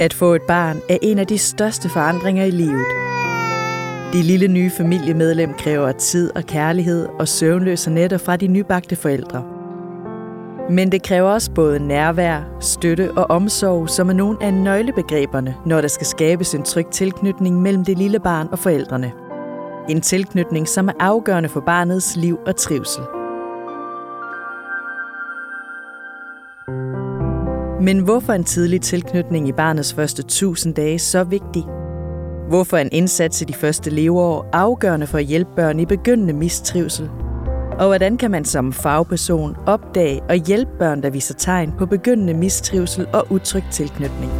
At få et barn er en af de største forandringer i livet. Det lille nye familiemedlem kræver tid og kærlighed og søvnløse nætter fra de nybagte forældre. Men det kræver også både nærvær, støtte og omsorg, som er nogle af nøglebegreberne, når der skal skabes en tryg tilknytning mellem det lille barn og forældrene. En tilknytning, som er afgørende for barnets liv og trivsel. Men hvorfor en tidlig tilknytning i barnets første 1000 dage så vigtig? Hvorfor en indsats i de første leveår afgørende for at hjælpe børn i begyndende mistrivsel? Og hvordan kan man som fagperson opdage og hjælpe børn, der viser tegn på begyndende mistrivsel og utryg tilknytning?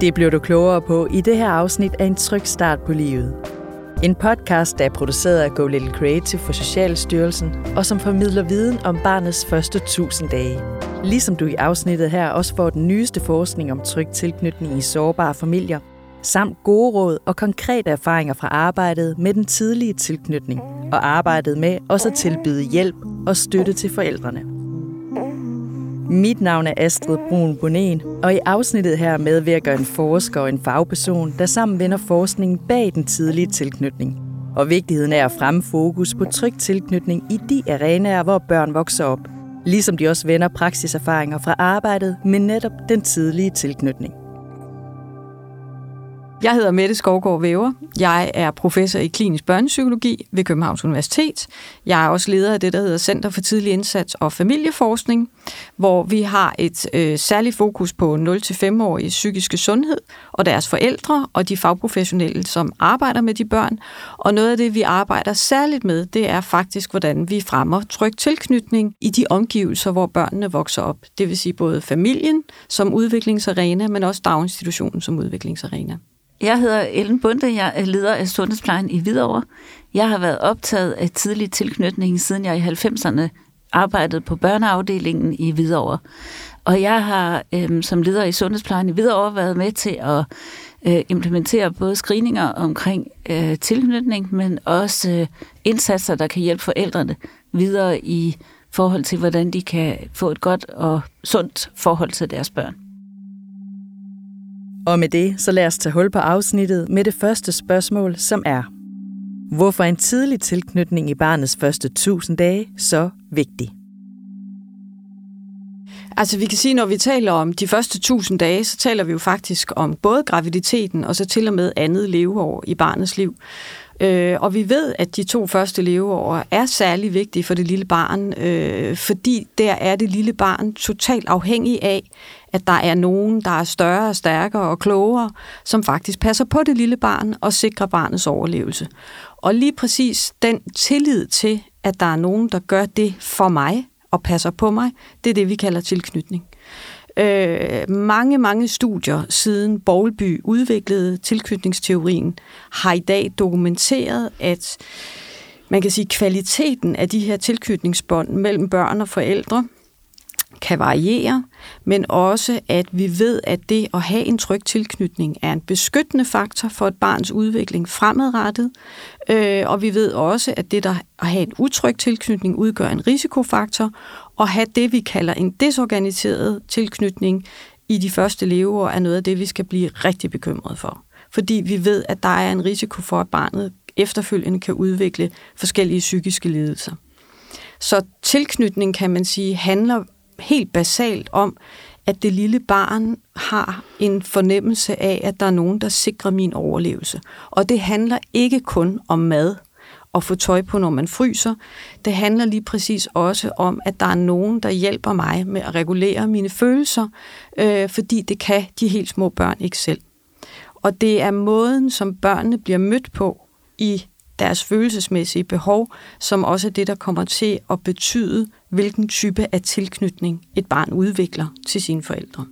Det bliver du klogere på i det her afsnit af En tryg start på livet. En podcast, der er produceret af Go Little Creative for Socialstyrelsen, og som formidler viden om barnets første 1000 dage. Ligesom du i afsnittet her også får den nyeste forskning om tryg tilknytning i sårbare familier, samt gode råd og konkrete erfaringer fra arbejdet med den tidlige tilknytning og arbejdet med også at tilbyde hjælp og støtte til forældrene. Mit navn er Astrid Brun Bonen, og i afsnittet her medvirker en forsker og en fagperson, der sammen vender forskningen bag den tidlige tilknytning. Og vigtigheden er at fremme fokus på tryg tilknytning i de arenaer, hvor børn vokser op, ligesom de også vender praksiserfaringer fra arbejdet med netop den tidlige tilknytning. Jeg hedder Mette Skovgaard Væver. Jeg er professor i klinisk børnepsykologi ved Københavns Universitet. Jeg er også leder af det, der hedder Center for Tidlig Indsats og Familieforskning, hvor vi har et øh, særligt fokus på 0-5-årige psykiske sundhed og deres forældre og de fagprofessionelle, som arbejder med de børn. Og noget af det, vi arbejder særligt med, det er faktisk, hvordan vi fremmer tryg tilknytning i de omgivelser, hvor børnene vokser op. Det vil sige både familien som udviklingsarena, men også daginstitutionen som udviklingsarena. Jeg hedder Ellen Bunde, jeg er leder af Sundhedsplejen i Hvidovre. Jeg har været optaget af tidlig tilknytning, siden jeg i 90'erne arbejdede på børneafdelingen i Hvidovre. Og jeg har øhm, som leder i Sundhedsplejen i Hvidovre været med til at øh, implementere både screeninger omkring øh, tilknytning, men også øh, indsatser, der kan hjælpe forældrene videre i forhold til, hvordan de kan få et godt og sundt forhold til deres børn. Og med det, så lad os tage hul på afsnittet med det første spørgsmål, som er, hvorfor en tidlig tilknytning i barnets første 1000 dage så vigtig? Altså vi kan sige, når vi taler om de første 1000 dage, så taler vi jo faktisk om både graviditeten og så til og med andet leveår i barnets liv. Øh, og vi ved, at de to første leveår er særlig vigtige for det lille barn, øh, fordi der er det lille barn totalt afhængig af, at der er nogen, der er større, stærkere og klogere, som faktisk passer på det lille barn og sikrer barnets overlevelse. Og lige præcis den tillid til, at der er nogen, der gør det for mig og passer på mig, det er det, vi kalder tilknytning. Øh, mange, mange studier siden Bowlby udviklede tilknytningsteorien har i dag dokumenteret, at man kan sige, kvaliteten af de her tilknytningsbånd mellem børn og forældre kan variere, men også at vi ved, at det at have en tryg tilknytning er en beskyttende faktor for et barns udvikling fremadrettet, øh, og vi ved også, at det der at have en utryg tilknytning udgør en risikofaktor, og have det, vi kalder en desorganiseret tilknytning i de første leveår, er noget af det, vi skal blive rigtig bekymret for. Fordi vi ved, at der er en risiko for, at barnet efterfølgende kan udvikle forskellige psykiske lidelser. Så tilknytning, kan man sige, handler helt basalt om, at det lille barn har en fornemmelse af, at der er nogen, der sikrer min overlevelse. Og det handler ikke kun om mad og få tøj på, når man fryser. Det handler lige præcis også om, at der er nogen, der hjælper mig med at regulere mine følelser, øh, fordi det kan de helt små børn ikke selv. Og det er måden, som børnene bliver mødt på i deres følelsesmæssige behov, som også er det, der kommer til at betyde, hvilken type af tilknytning et barn udvikler til sine forældre.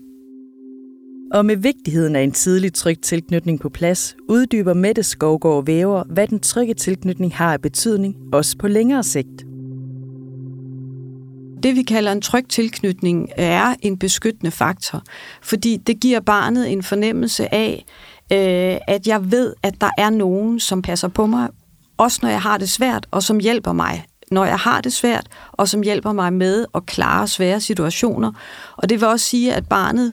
Og med vigtigheden af en tidlig tryg tilknytning på plads, uddyber Mette Skovgaard Væver, hvad den trygge tilknytning har af betydning, også på længere sigt. Det vi kalder en tryg tilknytning er en beskyttende faktor, fordi det giver barnet en fornemmelse af, øh, at jeg ved, at der er nogen, som passer på mig, også når jeg har det svært, og som hjælper mig når jeg har det svært, og som hjælper mig med at klare svære situationer. Og det vil også sige, at barnet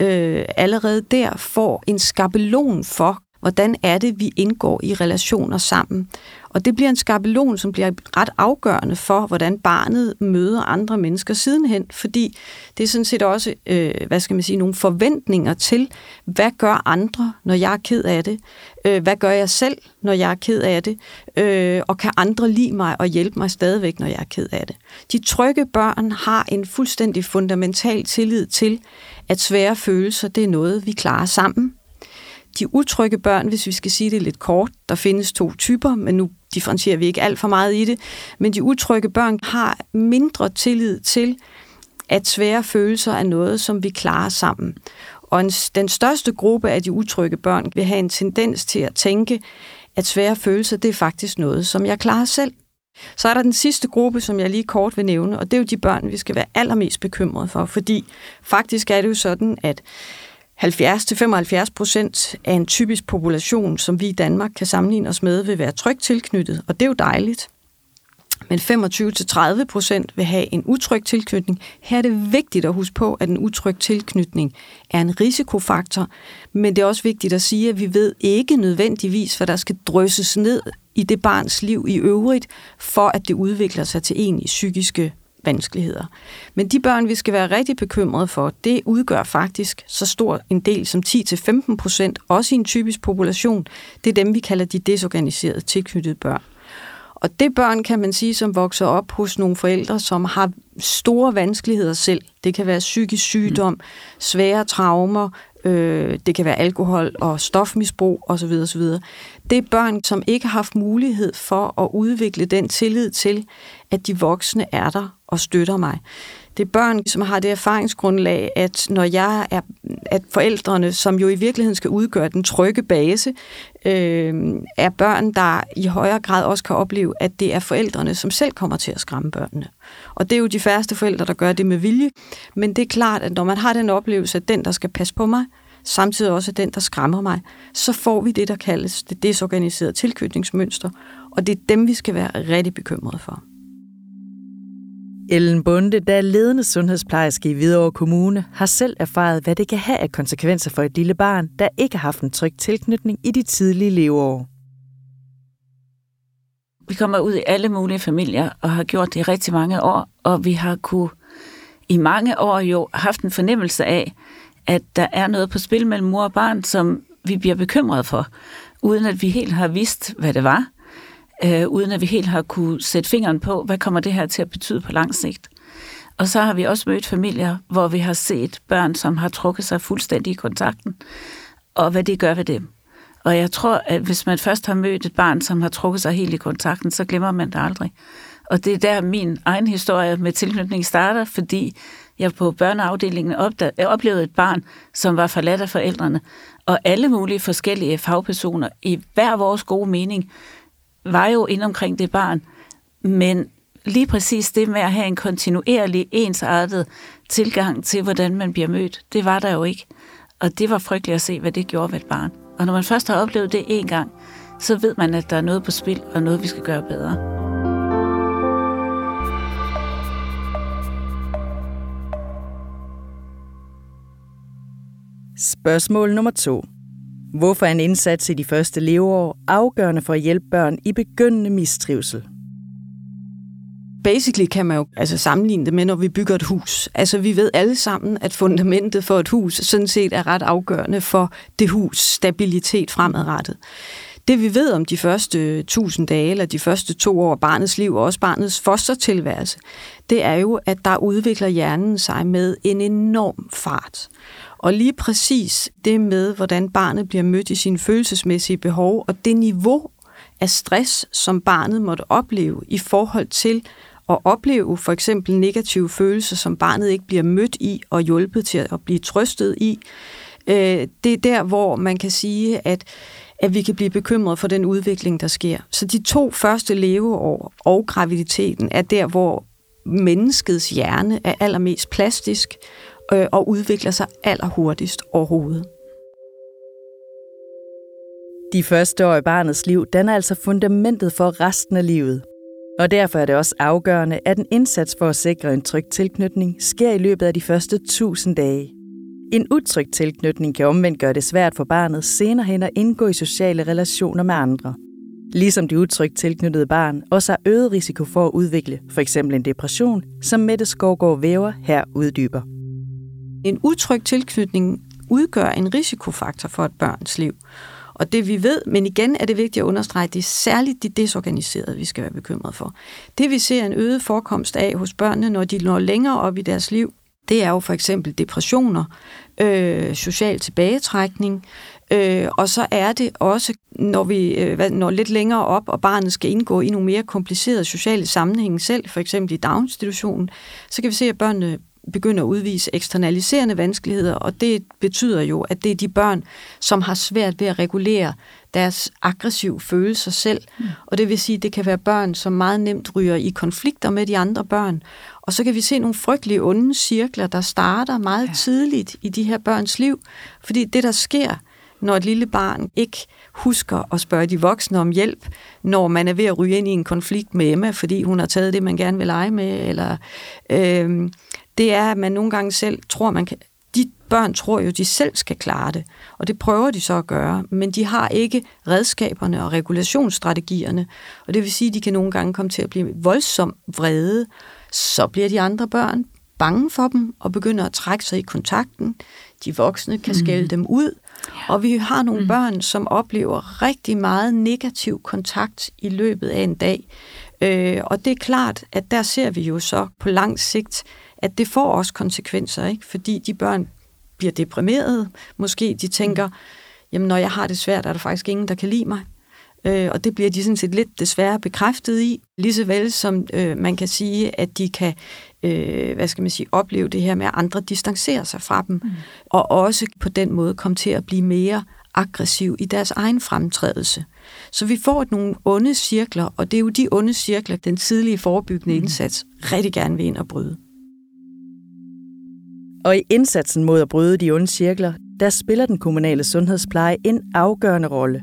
øh, allerede der får en skabelon for, hvordan er det, vi indgår i relationer sammen. Og det bliver en skabelon, som bliver ret afgørende for, hvordan barnet møder andre mennesker sidenhen, fordi det er sådan set også, øh, hvad skal man sige, nogle forventninger til, hvad gør andre, når jeg er ked af det? Øh, hvad gør jeg selv, når jeg er ked af det? Øh, og kan andre lide mig og hjælpe mig stadigvæk, når jeg er ked af det? De trygge børn har en fuldstændig fundamental tillid til, at svære følelser, det er noget, vi klarer sammen. De utrygge børn, hvis vi skal sige det lidt kort, der findes to typer, men nu differentierer vi ikke alt for meget i det, men de utrygge børn har mindre tillid til, at svære følelser er noget, som vi klarer sammen. Og en, den største gruppe af de utrygge børn vil have en tendens til at tænke, at svære følelser, det er faktisk noget, som jeg klarer selv. Så er der den sidste gruppe, som jeg lige kort vil nævne, og det er jo de børn, vi skal være allermest bekymrede for, fordi faktisk er det jo sådan, at 70-75 procent af en typisk population, som vi i Danmark kan sammenligne os med, vil være trygt tilknyttet, og det er jo dejligt. Men 25-30 procent vil have en utryg tilknytning. Her er det vigtigt at huske på, at en utryg tilknytning er en risikofaktor, men det er også vigtigt at sige, at vi ved ikke nødvendigvis, hvad der skal drysses ned i det barns liv i øvrigt, for at det udvikler sig til en i psykiske vanskeligheder. Men de børn, vi skal være rigtig bekymrede for, det udgør faktisk så stor en del som 10-15 procent, også i en typisk population. Det er dem, vi kalder de desorganiserede tilknyttede børn. Og det børn, kan man sige, som vokser op hos nogle forældre, som har store vanskeligheder selv. Det kan være psykisk sygdom, svære traumer, øh, det kan være alkohol og stofmisbrug osv. osv. Det er børn, som ikke har haft mulighed for at udvikle den tillid til, at de voksne er der og støtter mig. Det er børn, som har det erfaringsgrundlag, at når jeg er, at forældrene, som jo i virkeligheden skal udgøre den trygge base, øh, er børn, der i højere grad også kan opleve, at det er forældrene, som selv kommer til at skræmme børnene. Og det er jo de færreste forældre, der gør det med vilje, men det er klart, at når man har den oplevelse, at den, der skal passe på mig, samtidig også den, der skræmmer mig, så får vi det, der kaldes det desorganiserede tilknytningsmønster, og det er dem, vi skal være rigtig bekymrede for. Ellen Bunde, der er ledende sundhedsplejerske i Hvidovre Kommune, har selv erfaret, hvad det kan have af konsekvenser for et lille barn, der ikke har haft en tryg tilknytning i de tidlige leveår. Vi kommer ud i alle mulige familier og har gjort det i rigtig mange år, og vi har kunne i mange år jo haft en fornemmelse af, at der er noget på spil mellem mor og barn, som vi bliver bekymret for, uden at vi helt har vidst, hvad det var øh, uden at vi helt har kunne sætte fingeren på, hvad kommer det her til at betyde på lang sigt. Og så har vi også mødt familier, hvor vi har set børn, som har trukket sig fuldstændig i kontakten, og hvad det gør ved dem. Og jeg tror, at hvis man først har mødt et barn, som har trukket sig helt i kontakten, så glemmer man det aldrig. Og det er der min egen historie med tilknytning starter, fordi jeg på børneafdelingen øh, oplevede et barn, som var forladt af forældrene, og alle mulige forskellige fagpersoner i hver vores gode mening var jo ind omkring det barn, men lige præcis det med at have en kontinuerlig, ensartet tilgang til, hvordan man bliver mødt, det var der jo ikke. Og det var frygteligt at se, hvad det gjorde ved et barn. Og når man først har oplevet det en gang, så ved man, at der er noget på spil, og noget, vi skal gøre bedre. Spørgsmål nummer to. Hvorfor er en indsats i de første leveår afgørende for at hjælpe børn i begyndende mistrivsel? Basically kan man jo altså sammenligne det med, når vi bygger et hus. Altså vi ved alle sammen, at fundamentet for et hus sådan set er ret afgørende for det hus stabilitet fremadrettet. Det vi ved om de første 1000 dage, eller de første to år af barnets liv, og også barnets fostertilværelse, det er jo, at der udvikler hjernen sig med en enorm fart. Og lige præcis det med, hvordan barnet bliver mødt i sine følelsesmæssige behov, og det niveau af stress, som barnet måtte opleve i forhold til at opleve for eksempel negative følelser, som barnet ikke bliver mødt i og hjulpet til at blive trøstet i, øh, det er der, hvor man kan sige, at at vi kan blive bekymret for den udvikling, der sker. Så de to første leveår og graviditeten er der, hvor menneskets hjerne er allermest plastisk, øh, og udvikler sig allerhurtigst overhovedet. De første år i barnets liv danner altså fundamentet for resten af livet. Og derfor er det også afgørende, at en indsats for at sikre en tryg tilknytning sker i løbet af de første 1000 dage. En utryg tilknytning kan omvendt gøre det svært for barnet senere hen at indgå i sociale relationer med andre. Ligesom de utrygt tilknyttede barn også har øget risiko for at udvikle for eksempel en depression, som Mette Skovgaard Væver her uddyber. En utryg tilknytning udgør en risikofaktor for et børns liv. Og det vi ved, men igen er det vigtigt at understrege, det er særligt de desorganiserede, vi skal være bekymrede for. Det vi ser en øget forekomst af hos børnene, når de når længere op i deres liv, det er jo for eksempel depressioner, øh, social tilbagetrækning, øh, og så er det også, når vi øh, når lidt længere op, og barnet skal indgå i nogle mere komplicerede sociale sammenhænge selv, for eksempel i daginstitutionen, så kan vi se, at børnene begynder at udvise eksternaliserende vanskeligheder, og det betyder jo, at det er de børn, som har svært ved at regulere deres aggressive følelser selv. Mm. Og det vil sige, at det kan være børn, som meget nemt ryger i konflikter med de andre børn. Og så kan vi se nogle frygtelige onde cirkler, der starter meget ja. tidligt i de her børns liv. Fordi det, der sker, når et lille barn ikke husker at spørge de voksne om hjælp, når man er ved at ryge ind i en konflikt med Emma, fordi hun har taget det, man gerne vil lege med, eller øh, det er, at man nogle gange selv tror, man kan... De børn tror jo, de selv skal klare det, og det prøver de så at gøre, men de har ikke redskaberne og regulationsstrategierne, og det vil sige, at de kan nogle gange komme til at blive voldsomt vrede, så bliver de andre børn bange for dem og begynder at trække sig i kontakten. De voksne kan mm. skælde dem ud, og vi har nogle mm. børn, som oplever rigtig meget negativ kontakt i løbet af en dag. Øh, og det er klart, at der ser vi jo så på lang sigt, at det får også konsekvenser, ikke? fordi de børn bliver deprimerede. Måske de tænker, jamen når jeg har det svært, er der faktisk ingen, der kan lide mig. Øh, og det bliver de sådan set lidt desværre bekræftet i, lige så vel som øh, man kan sige, at de kan øh, hvad skal man sige, opleve det her med, at andre distancerer sig fra dem, mm. og også på den måde komme til at blive mere aggressiv i deres egen fremtrædelse. Så vi får nogle onde cirkler, og det er jo de onde cirkler, den tidlige forebyggende mm. indsats rigtig gerne vil ind og bryde. Og i indsatsen mod at bryde de onde cirkler, der spiller den kommunale sundhedspleje en afgørende rolle.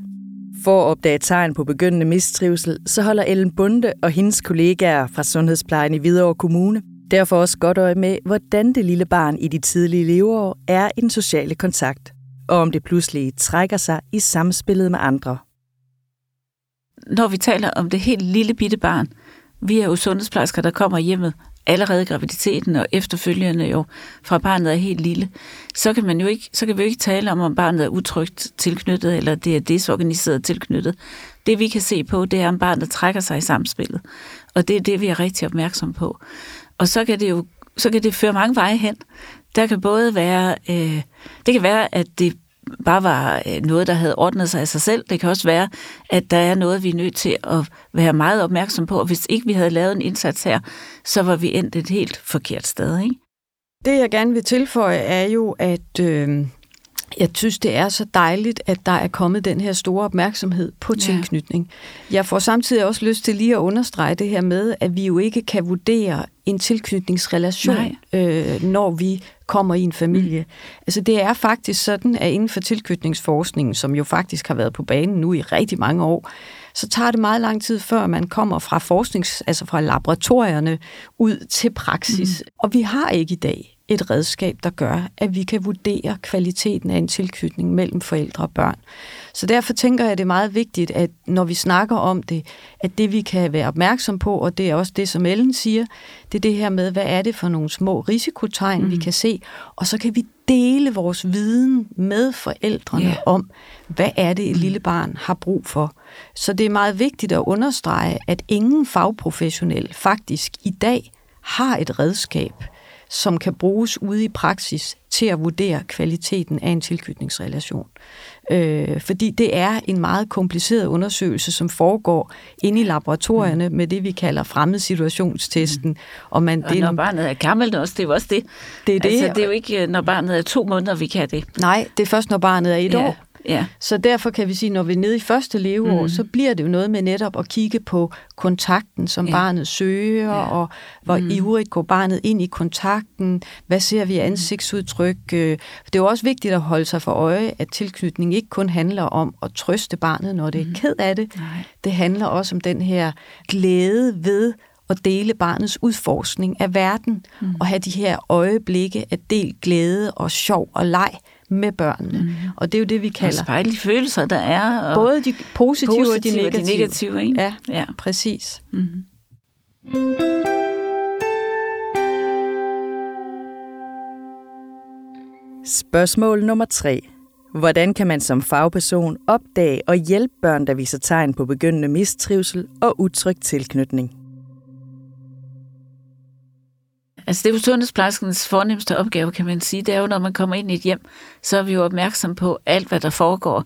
For at opdage tegn på begyndende mistrivsel, så holder Ellen Bunde og hendes kollegaer fra Sundhedsplejen i Hvidovre Kommune derfor også godt øje med, hvordan det lille barn i de tidlige leveår er i den sociale kontakt, og om det pludselig trækker sig i samspillet med andre. Når vi taler om det helt lille bitte barn, vi er jo sundhedsplejersker, der kommer hjemmet allerede graviditeten og efterfølgende jo fra barnet er helt lille, så kan, man jo ikke, så kan vi jo ikke tale om, om barnet er utrygt tilknyttet, eller det er desorganiseret tilknyttet. Det vi kan se på, det er, om barnet trækker sig i samspillet. Og det er det, vi er rigtig opmærksom på. Og så kan det jo så kan det føre mange veje hen. Der kan både være, øh, det kan være, at det bare var øh, noget, der havde ordnet sig af sig selv. Det kan også være, at der er noget, vi er nødt til at være meget opmærksom på, og hvis ikke vi havde lavet en indsats her, så var vi endt et helt forkert sted. Ikke? Det, jeg gerne vil tilføje, er jo, at øh, jeg synes, det er så dejligt, at der er kommet den her store opmærksomhed på tilknytning. Ja. Jeg får samtidig også lyst til lige at understrege det her med, at vi jo ikke kan vurdere en tilknytningsrelation, øh, når vi kommer i en familie. Mm. Altså det er faktisk sådan, at inden for tilknytningsforskningen, som jo faktisk har været på banen nu i rigtig mange år, så tager det meget lang tid, før man kommer fra forsknings, altså fra laboratorierne ud til praksis. Mm. Og vi har ikke i dag et redskab, der gør, at vi kan vurdere kvaliteten af en tilknytning mellem forældre og børn. Så derfor tænker jeg, at det er meget vigtigt, at når vi snakker om det, at det vi kan være opmærksom på, og det er også det, som Ellen siger, det er det her med, hvad er det for nogle små risikotegn, mm. vi kan se, og så kan vi dele vores viden med forældrene yeah. om, hvad er det, et lille barn har brug for. Så det er meget vigtigt at understrege, at ingen fagprofessionel faktisk i dag har et redskab, som kan bruges ude i praksis til at vurdere kvaliteten af en tilknytningsrelation. Øh, fordi det er en meget kompliceret undersøgelse, som foregår inde i laboratorierne mm. med det, vi kalder fremmedssituationstesten. Mm. Og, man, og det når barnet er gammelt også, det er jo også det. Det er, det. Altså, det er jo ikke, når barnet er to måneder, vi kan det. Nej, det er først, når barnet er et ja. år. Ja. Så derfor kan vi sige, når vi er nede i første leveår, Mm. så bliver det jo noget med netop at kigge på kontakten, som Ja. barnet søger, Ja. og hvor Mm. ivrigt går barnet ind i kontakten, hvad ser vi af ansigtsudtryk. øh. Det er jo også vigtigt at holde sig for øje, at tilknytning ikke kun handler om at trøste barnet, når det er ked af det. Nej. Det handler også om den her glæde ved at dele barnets udforskning af verden, mm. og have de her øjeblikke af del glæde og sjov og leg med børnene. Mm. Og det er jo det, vi Og kalder spejle de følelser, der er. Og både de positive, positive og de negative. Og de negative ikke? Ja, ja. præcis. Mm-hmm. Spørgsmål nummer 3. Hvordan kan man som fagperson opdage og hjælpe børn, der viser tegn på begyndende mistrivsel og utryg tilknytning? Altså det er jo sundhedsplejerskens fornemmeste opgave, kan man sige. Det er jo, når man kommer ind i et hjem, så er vi jo opmærksom på alt, hvad der foregår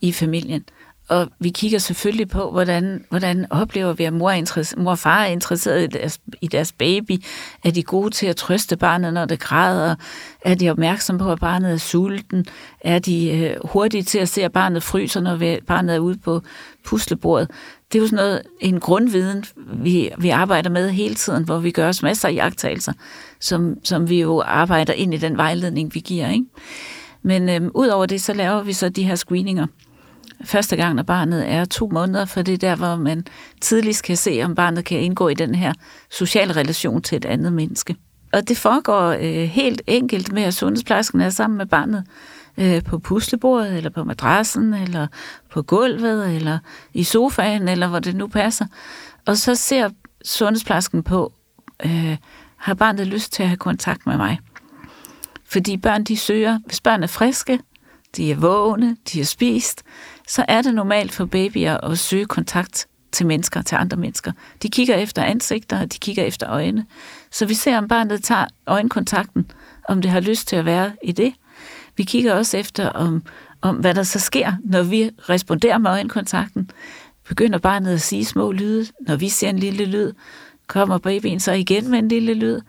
i familien. Og vi kigger selvfølgelig på, hvordan, hvordan oplever vi, at mor, er interesse, mor og far er interesseret i deres, i deres baby. Er de gode til at trøste barnet, når det græder? Er de opmærksomme på, at barnet er sulten? Er de øh, hurtige til at se, at barnet fryser, når barnet er ude på puslebordet? Det er jo sådan noget, en grundviden, vi, vi arbejder med hele tiden, hvor vi gør os masser af jagttagelser, som, som vi jo arbejder ind i den vejledning, vi giver. Ikke? Men øhm, udover det, så laver vi så de her screeninger. Første gang, når barnet er to måneder, for det er der, hvor man tidligst kan se, om barnet kan indgå i den her sociale relation til et andet menneske. Og det foregår øh, helt enkelt med, at sundhedsplejersken er sammen med barnet øh, på puslebordet, eller på madrassen, eller på gulvet, eller i sofaen, eller hvor det nu passer. Og så ser sundhedsplejersken på, øh, har barnet lyst til at have kontakt med mig? Fordi børn, de søger, hvis børn er friske, de er vågne, de har spist, så er det normalt for babyer at søge kontakt til mennesker, til andre mennesker. De kigger efter ansigter, og de kigger efter øjne. Så vi ser, om barnet tager øjenkontakten, om det har lyst til at være i det. Vi kigger også efter, om, om hvad der så sker, når vi responderer med øjenkontakten. Begynder barnet at sige små lyde, når vi ser en lille lyd? Kommer babyen så igen med en lille lyd?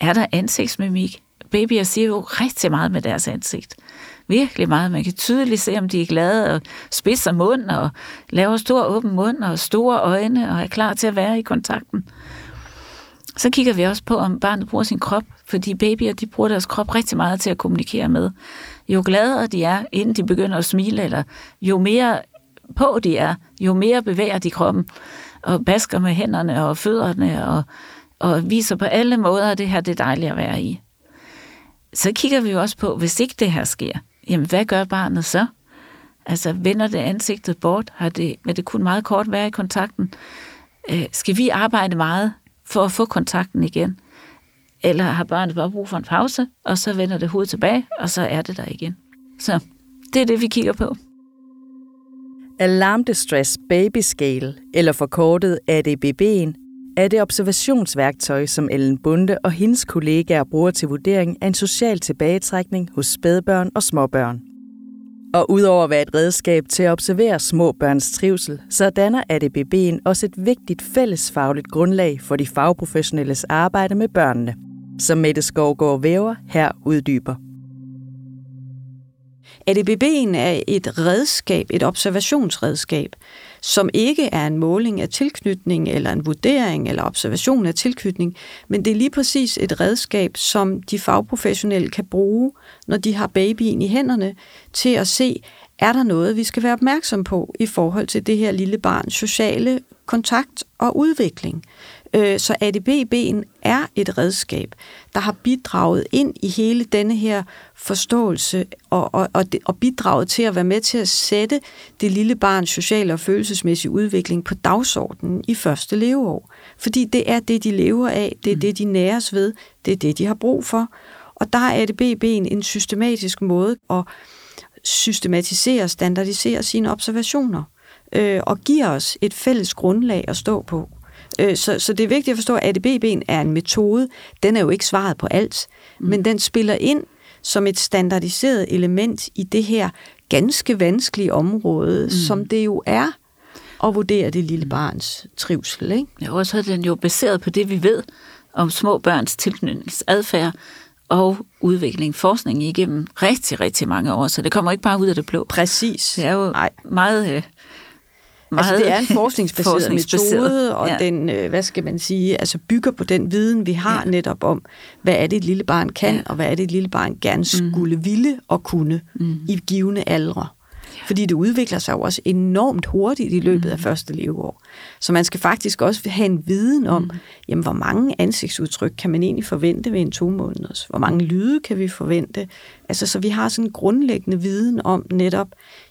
Er der ansigtsmimik? Babyer siger jo rigtig meget med deres ansigt. Virkelig meget. Man kan tydeligt se, om de er glade og spidser mund og laver stor åben mund og store øjne og er klar til at være i kontakten. Så kigger vi også på, om barnet bruger sin krop, fordi babyer de bruger deres krop rigtig meget til at kommunikere med. Jo gladere de er, inden de begynder at smile, eller jo mere på de er, jo mere bevæger de kroppen og basker med hænderne og fødderne og, og viser på alle måder, at det her det er dejligt at være i. Så kigger vi jo også på, hvis ikke det her sker, jamen hvad gør barnet så? Altså vender det ansigtet bort? Har det, vil det kun meget kort være i kontakten? Øh, skal vi arbejde meget for at få kontakten igen? Eller har barnet bare brug for en pause, og så vender det hovedet tilbage, og så er det der igen? Så det er det, vi kigger på. Alarm Distress Baby Scale, eller forkortet ADBB'en, er det observationsværktøj, som Ellen Bunde og hendes kollegaer bruger til vurdering af en social tilbagetrækning hos spædbørn og småbørn. Og udover at være et redskab til at observere små børns trivsel, så danner ADBB'en også et vigtigt fællesfagligt grundlag for de fagprofessionelles arbejde med børnene, som Mette Skovgaard Væver her uddyber. ADBB'en er et redskab, et observationsredskab, som ikke er en måling af tilknytning eller en vurdering eller observation af tilknytning, men det er lige præcis et redskab, som de fagprofessionelle kan bruge, når de har babyen i hænderne, til at se, er der noget, vi skal være opmærksom på i forhold til det her lille barns sociale kontakt og udvikling. Øh, så ADBB'en er et redskab, der har bidraget ind i hele denne her forståelse og, og, og, og bidraget til at være med til at sætte det lille barns sociale og følelsesmæssige udvikling på dagsordenen i første leveår. Fordi det er det, de lever af, det er det, de næres ved, det er det, de har brug for. Og der er ADBB'en en systematisk måde at systematisere og standardisere sine observationer øh, og giver os et fælles grundlag at stå på. Så, så det er vigtigt at forstå, at ADBB'en er en metode. Den er jo ikke svaret på alt, mm. men den spiller ind som et standardiseret element i det her ganske vanskelige område, mm. som det jo er at vurdere det lille barns trivsel. Ikke? Ja, og så er den jo baseret på det, vi ved om små børns tilknytningsadfærd, og udvikling, forskning igennem rigtig, rigtig mange år, så det kommer ikke bare ud af det blå. Præcis. Det er jo Nej. meget... Øh, meget altså, det er en forskningsbaseret, forskningsbaseret metode, og ja. den, øh, hvad skal man sige, altså bygger på den viden, vi har ja. netop om, hvad er det, et lille barn kan, ja. og hvad er det, et lille barn gerne skulle mm. ville og kunne mm. i givende aldre. Fordi det udvikler sig jo også enormt hurtigt i løbet af mm. første leveår. Så man skal faktisk også have en viden om, mm. jamen, hvor mange ansigtsudtryk kan man egentlig forvente ved en to måneders? Hvor mange lyde kan vi forvente? Altså, så vi har sådan en grundlæggende viden om netop,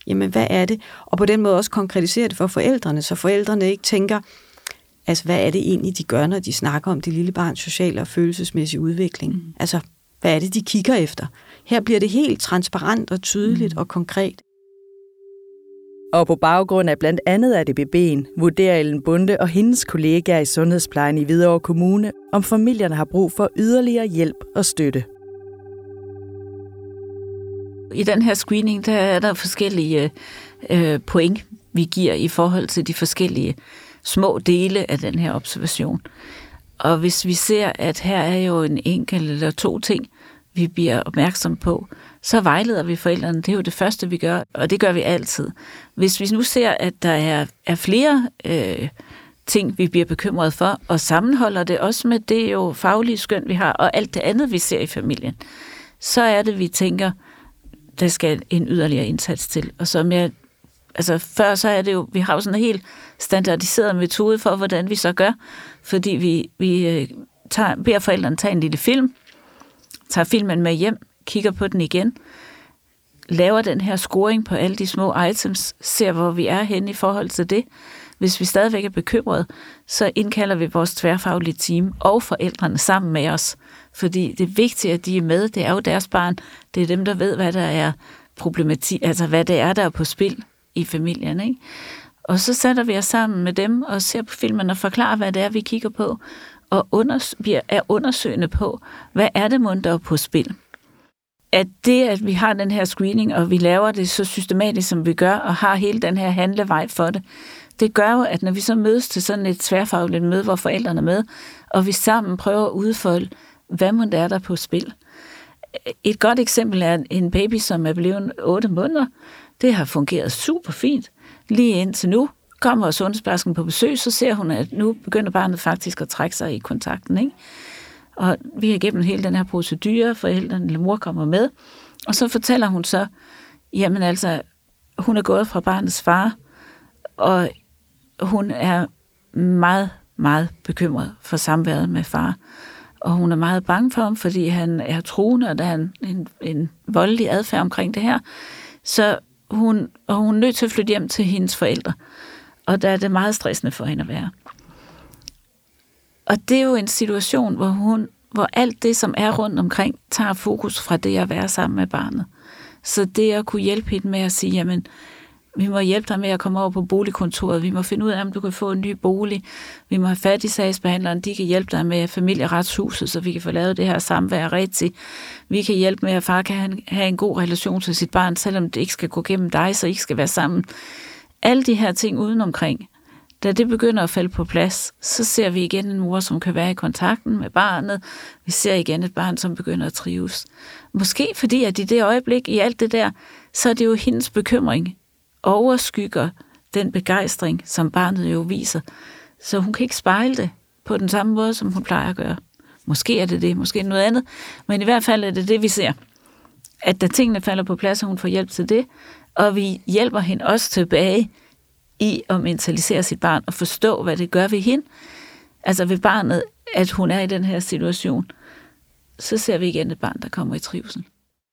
jamen, hvad er det? Og på den måde også konkretisere det for forældrene, så forældrene ikke tænker, altså, hvad er det egentlig, de gør, når de snakker om det lille barns sociale og følelsesmæssige udvikling? Mm. Altså, hvad er det, de kigger efter? Her bliver det helt transparent og tydeligt mm. og konkret. Og på baggrund af blandt andet ADBB'en vurderer Ellen Bunde og hendes kollegaer i Sundhedsplejen i Hvidovre Kommune, om familierne har brug for yderligere hjælp og støtte. I den her screening, der er der forskellige øh, point, vi giver i forhold til de forskellige små dele af den her observation. Og hvis vi ser, at her er jo en enkelt eller to ting, vi bliver opmærksom på, så vejleder vi forældrene. Det er jo det første, vi gør, og det gør vi altid. Hvis vi nu ser, at der er, er flere øh, ting, vi bliver bekymret for, og sammenholder det også med det jo faglige skøn, vi har, og alt det andet, vi ser i familien, så er det, vi tænker, der skal en yderligere indsats til. Og som jeg, altså før så er det jo, vi har jo sådan en helt standardiseret metode for, hvordan vi så gør, fordi vi, vi øh, tager, beder forældrene tage en lille film, tager filmen med hjem, kigger på den igen, laver den her scoring på alle de små items, ser hvor vi er henne i forhold til det. Hvis vi stadigvæk er bekymrede, så indkalder vi vores tværfaglige team og forældrene sammen med os. Fordi det er vigtigt, at de er med. Det er jo deres barn. Det er dem, der ved, hvad der er problematik, altså hvad det er, der er på spil i familien. Ikke? Og så sætter vi os sammen med dem og ser på filmen og forklarer, hvad det er, vi kigger på, og unders- er undersøgende på, hvad er det, der er på spil at det, at vi har den her screening, og vi laver det så systematisk, som vi gør, og har hele den her handlevej for det, det gør jo, at når vi så mødes til sådan et tværfagligt møde, hvor forældrene er med, og vi sammen prøver at udfolde, hvad må der er der på spil. Et godt eksempel er en baby, som er blevet 8 måneder. Det har fungeret super fint. Lige indtil nu kommer sundhedsplejersken på besøg, så ser hun, at nu begynder barnet faktisk at trække sig i kontakten. Ikke? Og vi er igennem hele den her procedure, forældrene eller mor kommer med, og så fortæller hun så, jamen altså, hun er gået fra barnets far, og hun er meget, meget bekymret for samværet med far. Og hun er meget bange for ham, fordi han er truende, og der er en, en, en voldelig adfærd omkring det her. Så hun, og hun er nødt til at flytte hjem til hendes forældre. Og der er det meget stressende for hende at være. Og det er jo en situation, hvor hun, hvor alt det, som er rundt omkring, tager fokus fra det at være sammen med barnet. Så det at kunne hjælpe hende med at sige, jamen, vi må hjælpe dig med at komme over på boligkontoret, vi må finde ud af, om du kan få en ny bolig, vi må have fat i sagsbehandleren, de kan hjælpe dig med familieretshuset, så vi kan få lavet det her samvær rigtigt. Vi kan hjælpe med, at far kan have en god relation til sit barn, selvom det ikke skal gå gennem dig, så I ikke skal være sammen. Alle de her ting udenomkring, da det begynder at falde på plads, så ser vi igen en mor, som kan være i kontakten med barnet. Vi ser igen et barn, som begynder at trives. Måske fordi, at i det øjeblik, i alt det der, så er det jo hendes bekymring overskygger den begejstring, som barnet jo viser. Så hun kan ikke spejle det på den samme måde, som hun plejer at gøre. Måske er det det, måske noget andet, men i hvert fald er det det, vi ser. At da tingene falder på plads, og hun får hjælp til det, og vi hjælper hende også tilbage i at mentalisere sit barn og forstå, hvad det gør ved hende, altså ved barnet, at hun er i den her situation, så ser vi igen et barn, der kommer i trivsel.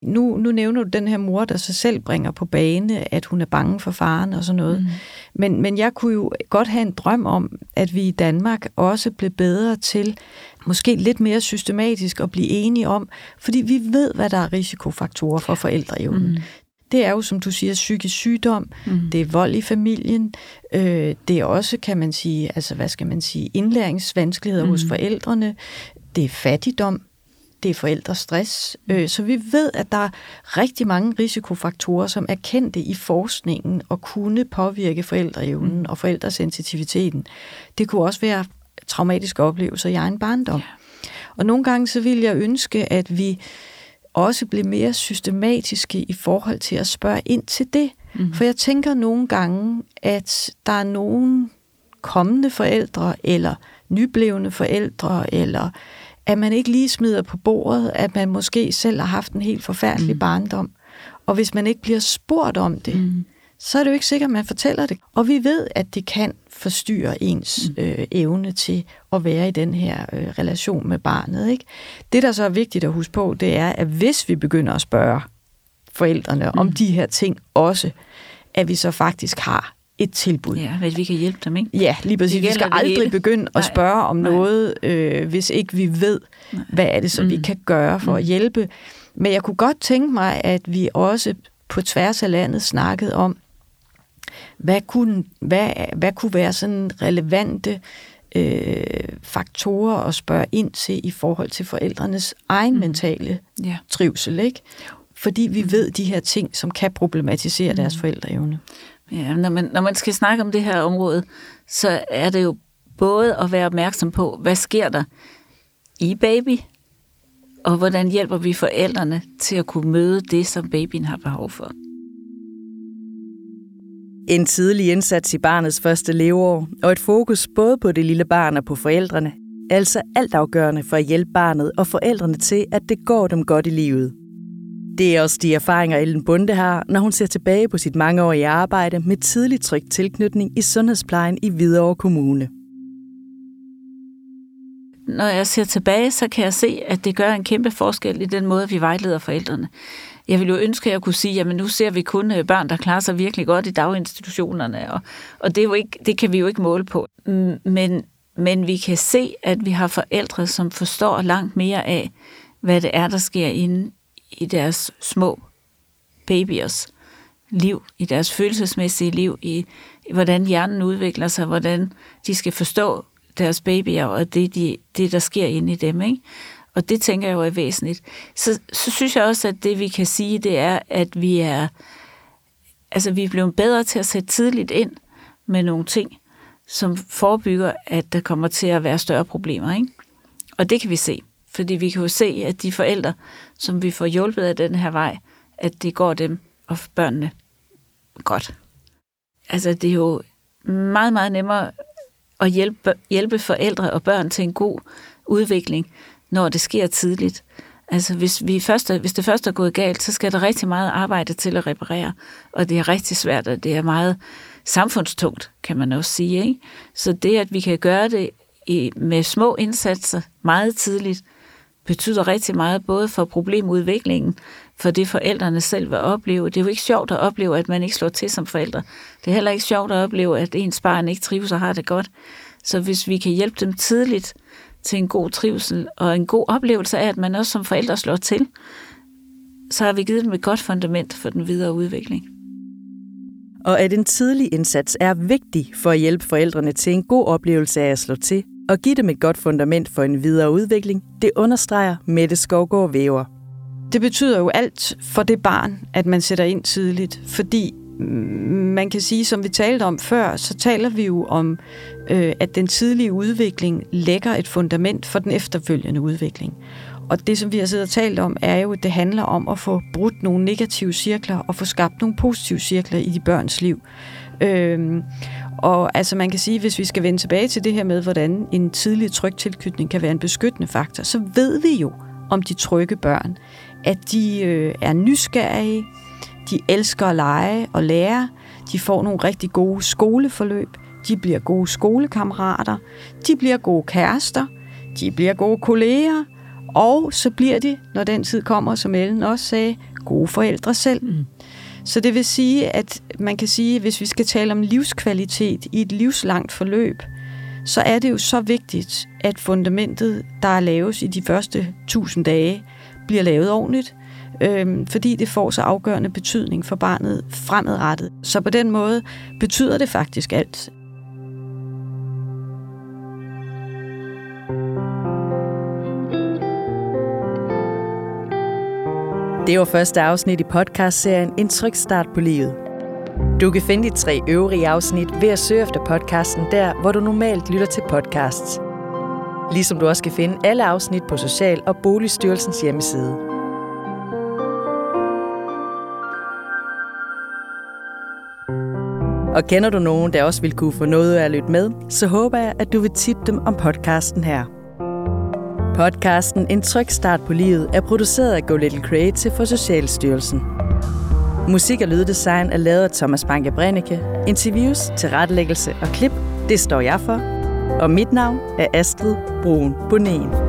Nu, nu nævner du den her mor, der sig selv bringer på bane, at hun er bange for faren og sådan noget. Mm. Men, men jeg kunne jo godt have en drøm om, at vi i Danmark også blev bedre til, måske lidt mere systematisk at blive enige om, fordi vi ved, hvad der er risikofaktorer for forældreevnen. Mm det er jo, som du siger, psykisk sygdom, mm. det er vold i familien, øh, det er også, kan man sige, altså hvad skal man sige, indlæringsvanskeligheder mm. hos forældrene, det er fattigdom, det er forældrestress. Mm. Øh, så vi ved, at der er rigtig mange risikofaktorer, som er kendte i forskningen og kunne påvirke forældreevnen mm. og forældresensitiviteten. Det kunne også være traumatiske oplevelser i egen barndom. Ja. Og nogle gange så vil jeg ønske, at vi også blev mere systematiske i forhold til at spørge ind til det. Mm. For jeg tænker nogle gange, at der er nogen kommende forældre, eller nyblevende forældre, eller at man ikke lige smider på bordet, at man måske selv har haft en helt forfærdelig mm. barndom. Og hvis man ikke bliver spurgt om det, mm. Så er det jo ikke sikkert, at man fortæller det. Og vi ved, at det kan forstyrre ens mm. øh, evne til at være i den her øh, relation med barnet. Ikke? Det, der så er vigtigt at huske på, det er, at hvis vi begynder at spørge forældrene mm. om de her ting også, at vi så faktisk har et tilbud. Ja, hvis vi kan hjælpe dem, ikke? Ja, lige præcis. Vi skal aldrig hele. begynde at spørge om Nej. noget, øh, hvis ikke vi ved, Nej. hvad er det, som mm. vi kan gøre for mm. at hjælpe. Men jeg kunne godt tænke mig, at vi også på tværs af landet snakkede om, hvad kunne, hvad, hvad kunne være sådan relevante øh, faktorer at spørge ind til i forhold til forældrenes egen mm. mentale ja. trivsel, ikke? Fordi vi mm. ved de her ting, som kan problematisere mm. deres forældreevne. Ja, når man, når man skal snakke om det her område, så er det jo både at være opmærksom på, hvad sker der i baby, og hvordan hjælper vi forældrene til at kunne møde det, som babyen har behov for. En tidlig indsats i barnets første leveår, og et fokus både på det lille barn og på forældrene, er altså altafgørende for at hjælpe barnet og forældrene til, at det går dem godt i livet. Det er også de erfaringer, Ellen Bunde har, når hun ser tilbage på sit mangeårige arbejde med tidlig tryg tilknytning i sundhedsplejen i Hvidovre Kommune. Når jeg ser tilbage, så kan jeg se, at det gør en kæmpe forskel i den måde, vi vejleder forældrene. Jeg ville jo ønske, at jeg kunne sige, at nu ser vi kun øh, børn, der klarer sig virkelig godt i daginstitutionerne, og, og det, er jo ikke, det kan vi jo ikke måle på. Men, men vi kan se, at vi har forældre, som forstår langt mere af, hvad det er, der sker inde i deres små babyers liv, i deres følelsesmæssige liv, i, i hvordan hjernen udvikler sig, hvordan de skal forstå deres babyer og det, de, det der sker inde i dem. Ikke? Og det tænker jeg jo er væsentligt. Så, så synes jeg også, at det vi kan sige, det er, at vi er, altså vi er blevet bedre til at sætte tidligt ind med nogle ting, som forebygger, at der kommer til at være større problemer. Ikke? Og det kan vi se. Fordi vi kan jo se, at de forældre, som vi får hjulpet af den her vej, at det går dem og børnene godt. Altså, det er jo meget, meget nemmere at hjælpe, hjælpe forældre og børn til en god udvikling, når det sker tidligt. Altså, hvis, vi først er, hvis det først er gået galt, så skal der rigtig meget arbejde til at reparere, og det er rigtig svært, og det er meget samfundstungt, kan man også sige. Ikke? Så det, at vi kan gøre det i, med små indsatser meget tidligt, betyder rigtig meget, både for problemudviklingen, for det forældrene selv vil opleve. Det er jo ikke sjovt at opleve, at man ikke slår til som forældre. Det er heller ikke sjovt at opleve, at ens barn ikke trives og har det godt. Så hvis vi kan hjælpe dem tidligt til en god trivsel og en god oplevelse af, at man også som forældre slår til, så har vi givet dem et godt fundament for den videre udvikling. Og at en tidlig indsats er vigtig for at hjælpe forældrene til en god oplevelse af at slå til, og give dem et godt fundament for en videre udvikling, det understreger Mette Skovgaard Væver. Det betyder jo alt for det barn, at man sætter ind tidligt, fordi man kan sige, som vi talte om før, så taler vi jo om, øh, at den tidlige udvikling lægger et fundament for den efterfølgende udvikling. Og det, som vi har siddet og talt om, er jo, at det handler om at få brudt nogle negative cirkler og få skabt nogle positive cirkler i de børns liv. Øh, og altså man kan sige, hvis vi skal vende tilbage til det her med, hvordan en tidlig tryg tilknytning kan være en beskyttende faktor, så ved vi jo om de trygge børn, at de øh, er nysgerrige, de elsker at lege og lære, de får nogle rigtig gode skoleforløb, de bliver gode skolekammerater, de bliver gode kærester, de bliver gode kolleger, og så bliver de, når den tid kommer, som Ellen også sagde, gode forældre selv. Mm. Så det vil sige, at man kan sige, at hvis vi skal tale om livskvalitet i et livslangt forløb, så er det jo så vigtigt, at fundamentet, der laves i de første tusind dage, bliver lavet ordentligt, øh, fordi det får så afgørende betydning for barnet fremadrettet. Så på den måde betyder det faktisk alt. Det var første afsnit i podcastserien En tryg start på livet. Du kan finde de tre øvrige afsnit ved at søge efter podcasten der, hvor du normalt lytter til podcasts. Ligesom du også kan finde alle afsnit på Social- og Boligstyrelsens hjemmeside. Og kender du nogen, der også vil kunne få noget af at lytte med, så håber jeg, at du vil tippe dem om podcasten her. Podcasten En tryg start på livet er produceret af Go Little Creative for Socialstyrelsen. Musik og lyddesign er lavet af Thomas Banke Brennecke. Interviews, tilrettelæggelse og klip, det står jeg for. Og mit navn er Astrid Brun Bonen.